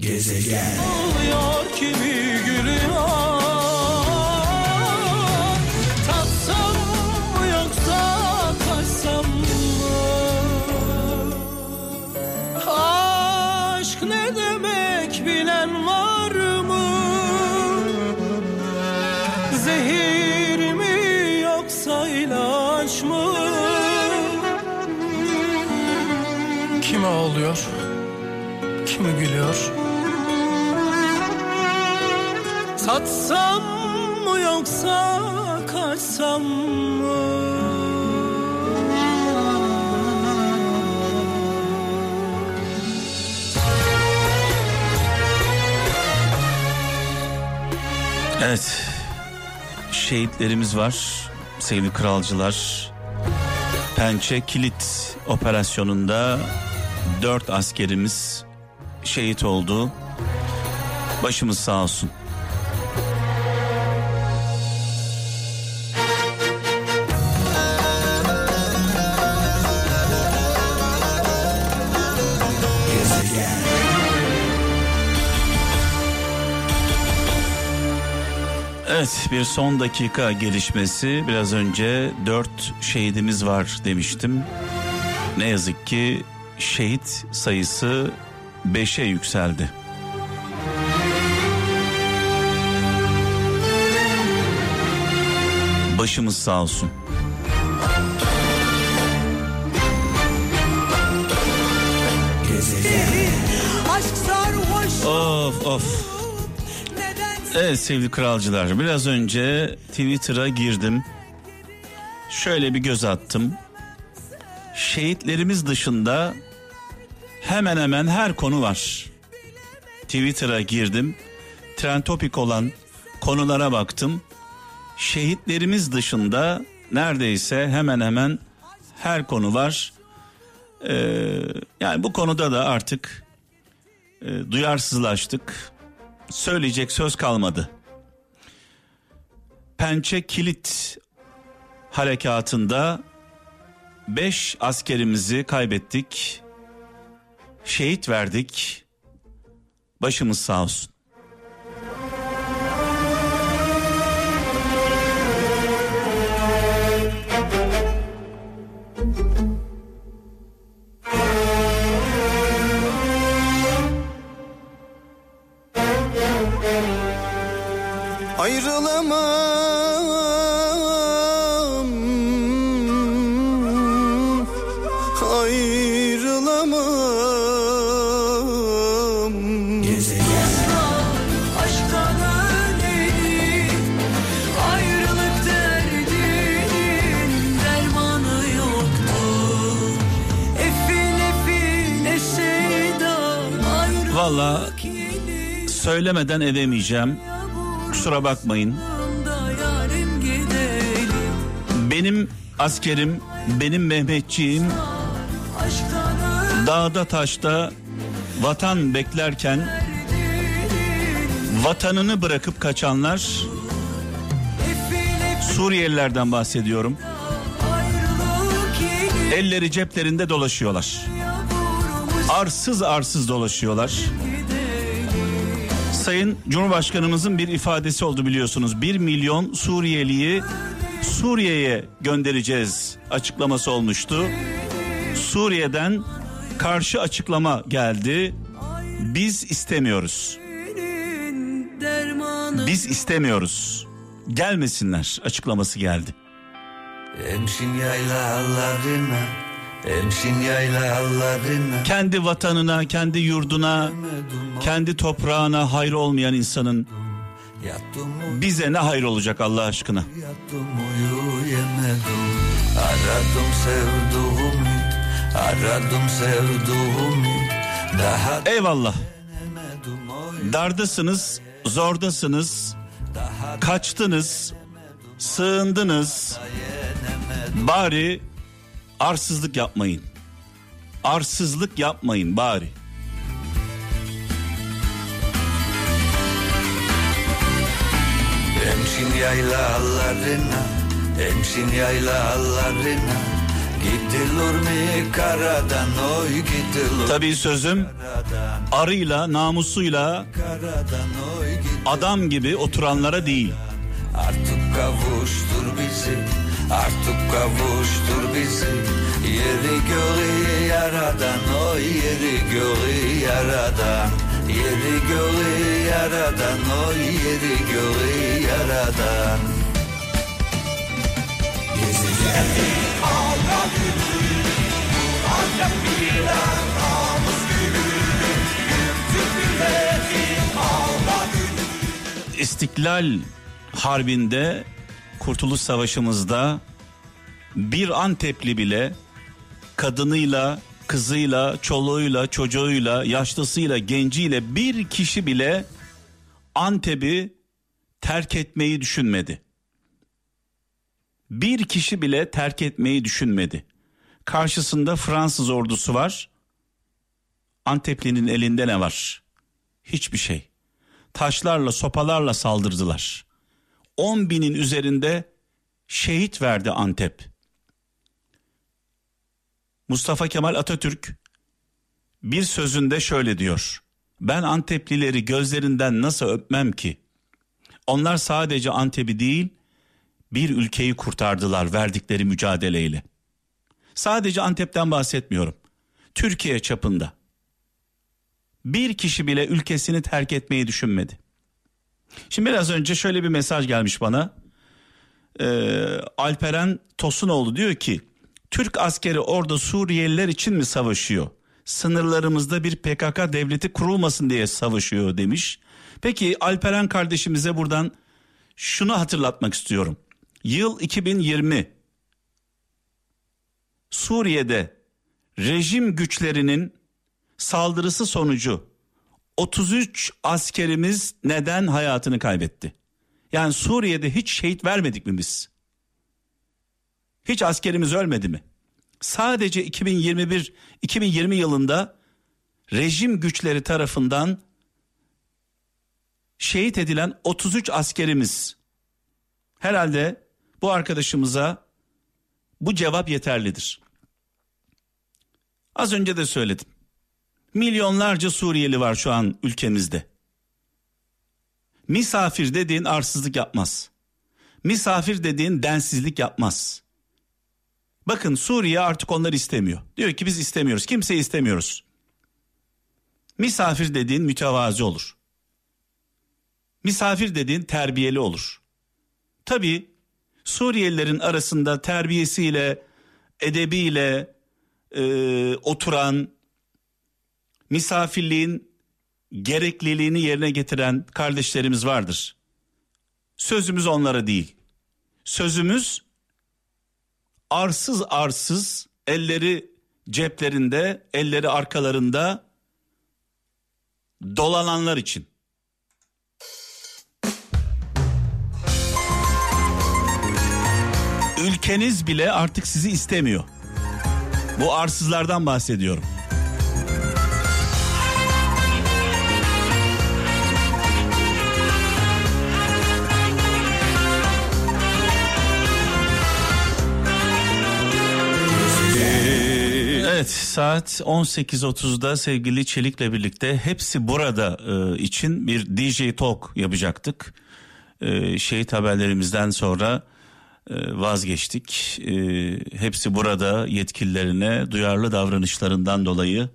Gezegen. Oluyor kimi gülüyor Satsam mı yoksa kaçsam mı? Evet. Şehitlerimiz var. Sevgili kralcılar. Pençe Kilit operasyonunda dört askerimiz şehit oldu. Başımız sağ olsun. Evet bir son dakika gelişmesi biraz önce dört şehidimiz var demiştim. Ne yazık ki şehit sayısı beşe yükseldi. Başımız sağ olsun. Of of. Evet sevgili kralcılar biraz önce Twitter'a girdim. Şöyle bir göz attım. Şehitlerimiz dışında hemen hemen her konu var. Twitter'a girdim. Trend topik olan konulara baktım. Şehitlerimiz dışında neredeyse hemen hemen her konu var. Ee, yani bu konuda da artık e, duyarsızlaştık söyleyecek söz kalmadı. Pençe Kilit harekatında 5 askerimizi kaybettik. Şehit verdik. Başımız sağ olsun. Ayrılamam. Ayrılamam. Gezegen. Valla söylemeden edemeyeceğim. Kusura bakmayın. Benim askerim, benim Mehmetçiğim dağda taşta vatan beklerken vatanını bırakıp kaçanlar Suriyelilerden bahsediyorum. Elleri ceplerinde dolaşıyorlar. Arsız arsız dolaşıyorlar. Sayın Cumhurbaşkanımızın bir ifadesi oldu biliyorsunuz. 1 milyon Suriyeliyi Suriye'ye göndereceğiz açıklaması olmuştu. Suriye'den karşı açıklama geldi. Biz istemiyoruz. Biz istemiyoruz. Gelmesinler açıklaması geldi. Emsin yaylalarına Emsin yaylalarına Kendi vatanına, kendi yurduna, kendi toprağına hayır olmayan insanın bize ne hayır olacak Allah aşkına? yattım Aradım sevduğumu Aradım sevduğumu Daha Eyvallah. Dardasınız, zordasınız, kaçtınız, sığındınız. Bari arsızlık yapmayın. Arsızlık yapmayın bari. Emsin yaylalarına Emsin yaylalarına Gidilir mi karadan oy gidilir Tabii sözüm karadan arıyla namusuyla Karadan oy gidilir adam gibi oturanlara değil. Artık kavuştur bizi Artık kavuştur bizi. Yeri göğü yaradan Oy yeri göğü yaradan. Yeri göğü yaradan Oy yeri göğü yaradan. İstiklal Harbi'nde Kurtuluş Savaşı'mızda bir Antepli bile kadınıyla, kızıyla, çoluğuyla, çocuğuyla, yaşlısıyla, genciyle bir kişi bile Antep'i terk etmeyi düşünmedi. Bir kişi bile terk etmeyi düşünmedi. Karşısında Fransız ordusu var. Antepli'nin elinde ne var? Hiçbir şey. Taşlarla, sopalarla saldırdılar. 10 binin üzerinde şehit verdi Antep. Mustafa Kemal Atatürk bir sözünde şöyle diyor. Ben Anteplileri gözlerinden nasıl öpmem ki? Onlar sadece Antep'i değil, bir ülkeyi kurtardılar verdikleri mücadeleyle. Sadece Antep'ten bahsetmiyorum. Türkiye çapında. Bir kişi bile ülkesini terk etmeyi düşünmedi. Şimdi biraz önce şöyle bir mesaj gelmiş bana. Ee, Alperen Tosunoğlu diyor ki Türk askeri orada Suriyeliler için mi savaşıyor? Sınırlarımızda bir PKK devleti kurulmasın diye savaşıyor demiş. Peki Alperen kardeşimize buradan şunu hatırlatmak istiyorum. Yıl 2020 Suriye'de rejim güçlerinin saldırısı sonucu 33 askerimiz neden hayatını kaybetti? Yani Suriye'de hiç şehit vermedik mi biz? Hiç askerimiz ölmedi mi? Sadece 2021 2020 yılında rejim güçleri tarafından şehit edilen 33 askerimiz. Herhalde bu arkadaşımıza bu cevap yeterlidir. Az önce de söyledim. Milyonlarca Suriyeli var şu an ülkemizde. Misafir dediğin arsızlık yapmaz. Misafir dediğin densizlik yapmaz. Bakın Suriye artık onları istemiyor. Diyor ki biz istemiyoruz. Kimseyi istemiyoruz. Misafir dediğin mütevazi olur. Misafir dediğin terbiyeli olur. Tabii Suriyelilerin arasında terbiyesiyle, edebiyle e, oturan, misafirliğin gerekliliğini yerine getiren kardeşlerimiz vardır. Sözümüz onlara değil. Sözümüz arsız arsız elleri ceplerinde, elleri arkalarında dolananlar için. Ülkeniz bile artık sizi istemiyor. Bu arsızlardan bahsediyorum. Evet saat 18.30'da sevgili Çelik'le birlikte hepsi burada e, için bir DJ Talk yapacaktık. E, şehit haberlerimizden sonra e, vazgeçtik. E, hepsi burada yetkililerine duyarlı davranışlarından dolayı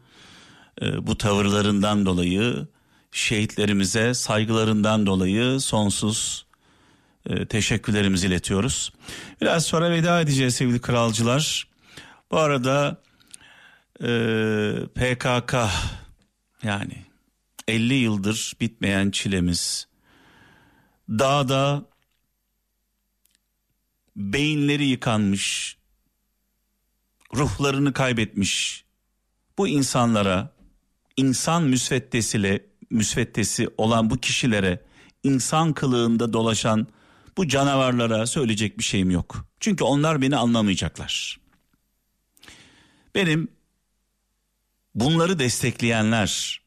e, bu tavırlarından dolayı şehitlerimize saygılarından dolayı sonsuz e, teşekkürlerimizi iletiyoruz. Biraz sonra veda edeceğiz sevgili kralcılar. Bu arada e, PKK yani 50 yıldır bitmeyen çilemiz dağda beyinleri yıkanmış ruhlarını kaybetmiş bu insanlara insan müsveddesiyle müsveddesi olan bu kişilere insan kılığında dolaşan bu canavarlara söyleyecek bir şeyim yok. Çünkü onlar beni anlamayacaklar. Benim bunları destekleyenler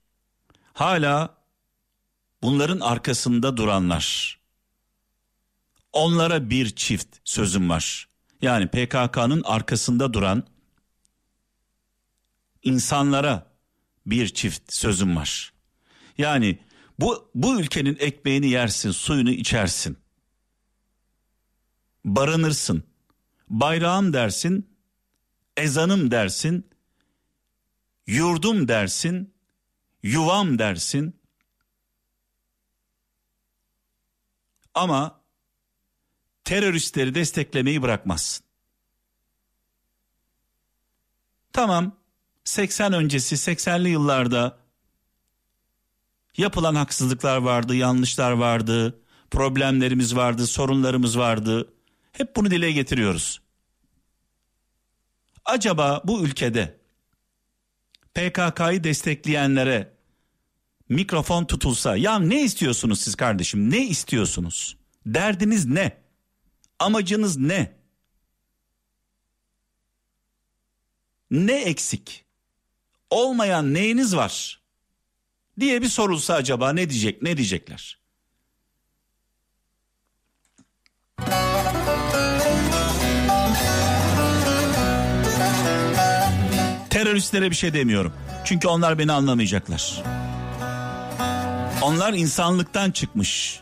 hala bunların arkasında duranlar onlara bir çift sözüm var. yani PKK'nın arkasında duran insanlara bir çift sözüm var. Yani bu bu ülkenin ekmeğini yersin, suyunu içersin. Barınırsın. Bayrağım dersin, ezanım dersin, yurdum dersin, yuvam dersin. Ama teröristleri desteklemeyi bırakmazsın. Tamam 80 öncesi 80'li yıllarda yapılan haksızlıklar vardı, yanlışlar vardı, problemlerimiz vardı, sorunlarımız vardı. Hep bunu dile getiriyoruz. Acaba bu ülkede PKK'yı destekleyenlere mikrofon tutulsa ya ne istiyorsunuz siz kardeşim ne istiyorsunuz? Derdiniz ne? Amacınız ne? Ne eksik? Olmayan neyiniz var? diye bir sorulsa acaba ne diyecek ne diyecekler? Teröristlere bir şey demiyorum. Çünkü onlar beni anlamayacaklar. Onlar insanlıktan çıkmış.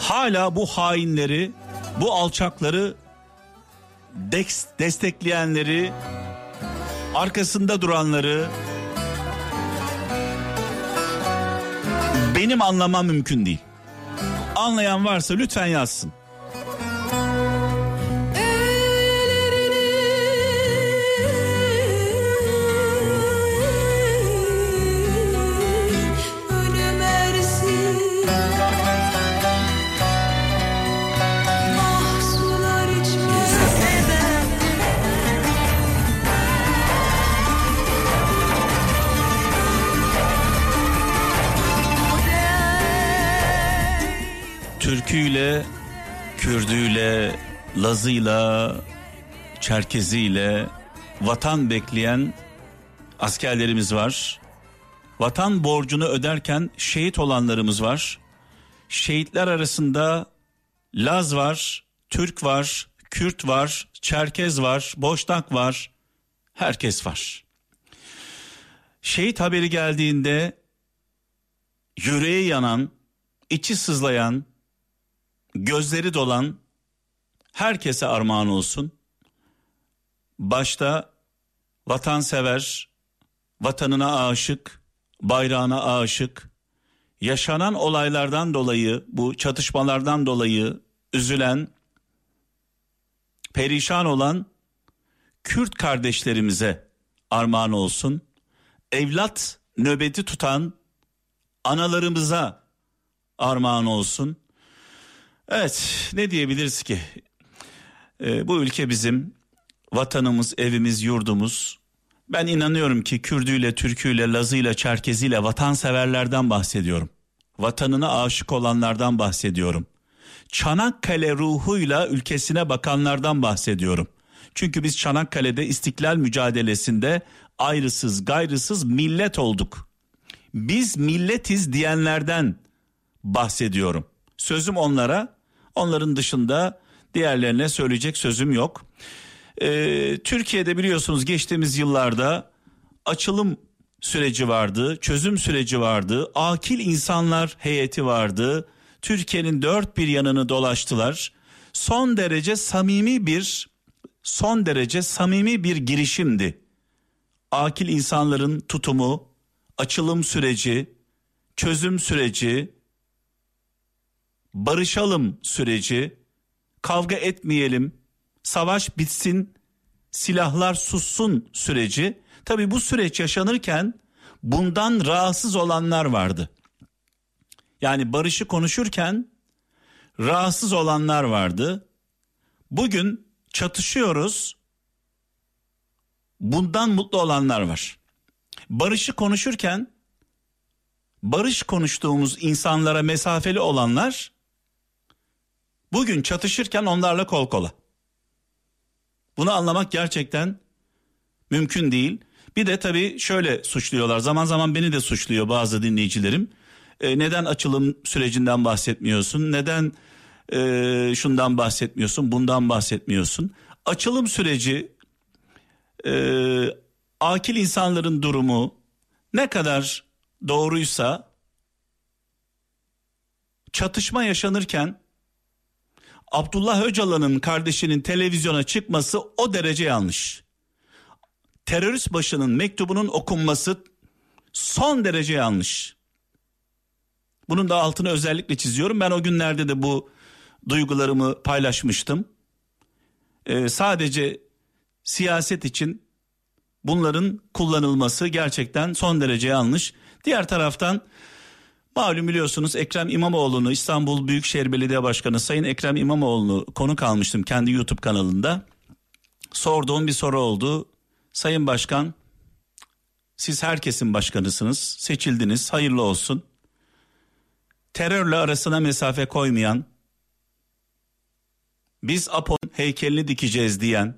Hala bu hainleri, bu alçakları destekleyenleri, arkasında duranları benim anlamam mümkün değil. Anlayan varsa lütfen yazsın. Türküyle, Kürdüyle, Lazıyla, Çerkeziyle vatan bekleyen askerlerimiz var. Vatan borcunu öderken şehit olanlarımız var. Şehitler arasında Laz var, Türk var, Kürt var, Çerkez var, Boşnak var. Herkes var. Şehit haberi geldiğinde yüreği yanan, içi sızlayan, gözleri dolan herkese armağan olsun. Başta vatansever, vatanına aşık, bayrağına aşık, yaşanan olaylardan dolayı, bu çatışmalardan dolayı üzülen, perişan olan Kürt kardeşlerimize armağan olsun. Evlat nöbeti tutan analarımıza armağan olsun. Evet ne diyebiliriz ki? Ee, bu ülke bizim vatanımız, evimiz, yurdumuz. Ben inanıyorum ki Kürdüyle, Türküyle, Lazıyla, Çerkeziyle vatanseverlerden bahsediyorum. Vatanına aşık olanlardan bahsediyorum. Çanakkale ruhuyla ülkesine bakanlardan bahsediyorum. Çünkü biz Çanakkale'de istiklal mücadelesinde ayrısız gayrısız millet olduk. Biz milletiz diyenlerden bahsediyorum. Sözüm onlara, onların dışında diğerlerine söyleyecek sözüm yok. Ee, Türkiye'de biliyorsunuz geçtiğimiz yıllarda açılım süreci vardı, çözüm süreci vardı, akil insanlar heyeti vardı. Türkiye'nin dört bir yanını dolaştılar. Son derece samimi bir, son derece samimi bir girişimdi. Akil insanların tutumu, açılım süreci, çözüm süreci, barışalım süreci, kavga etmeyelim, savaş bitsin, silahlar sussun süreci. Tabii bu süreç yaşanırken bundan rahatsız olanlar vardı. Yani barışı konuşurken rahatsız olanlar vardı. Bugün çatışıyoruz. Bundan mutlu olanlar var. Barışı konuşurken barış konuştuğumuz insanlara mesafeli olanlar bugün çatışırken onlarla kol kola. Bunu anlamak gerçekten mümkün değil. Bir de tabii şöyle suçluyorlar. Zaman zaman beni de suçluyor bazı dinleyicilerim. E, neden açılım sürecinden bahsetmiyorsun? Neden e, şundan bahsetmiyorsun, bundan bahsetmiyorsun. Açılım süreci, e, akil insanların durumu ne kadar doğruysa çatışma yaşanırken Abdullah Öcalan'ın kardeşinin televizyona çıkması o derece yanlış. Terörist başının mektubunun okunması son derece yanlış. Bunun da altını özellikle çiziyorum. Ben o günlerde de bu duygularımı paylaşmıştım. Ee, sadece siyaset için bunların kullanılması gerçekten son derece yanlış. Diğer taraftan malum biliyorsunuz Ekrem İmamoğlu'nu İstanbul Büyükşehir Belediye Başkanı Sayın Ekrem İmamoğlu'nu konuk almıştım kendi YouTube kanalında. Sorduğum bir soru oldu. Sayın Başkan siz herkesin başkanısınız seçildiniz hayırlı olsun. Terörle arasına mesafe koymayan biz Apon heykelini dikeceğiz diyen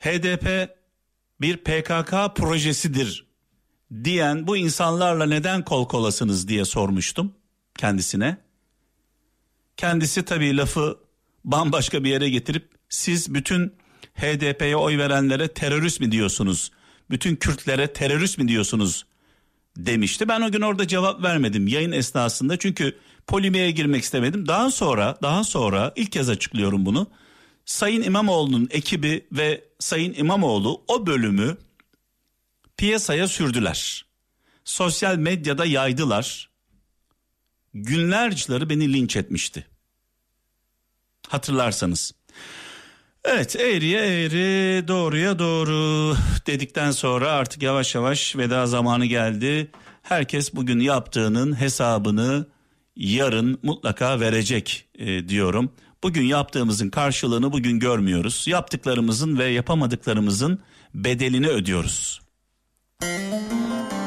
HDP bir PKK projesidir diyen bu insanlarla neden kol kolasınız diye sormuştum kendisine. Kendisi tabii lafı bambaşka bir yere getirip siz bütün HDP'ye oy verenlere terörist mi diyorsunuz? Bütün Kürtlere terörist mi diyorsunuz? demişti. Ben o gün orada cevap vermedim yayın esnasında çünkü polimiğe girmek istemedim. Daha sonra daha sonra ilk kez açıklıyorum bunu. Sayın İmamoğlu'nun ekibi ve Sayın İmamoğlu o bölümü piyasaya sürdüler. Sosyal medyada yaydılar. Günlerceleri beni linç etmişti. Hatırlarsanız. Evet eğriye eğri doğruya doğru dedikten sonra artık yavaş yavaş veda zamanı geldi. Herkes bugün yaptığının hesabını yarın mutlaka verecek e, diyorum. Bugün yaptığımızın karşılığını bugün görmüyoruz. Yaptıklarımızın ve yapamadıklarımızın bedelini ödüyoruz. Gezegen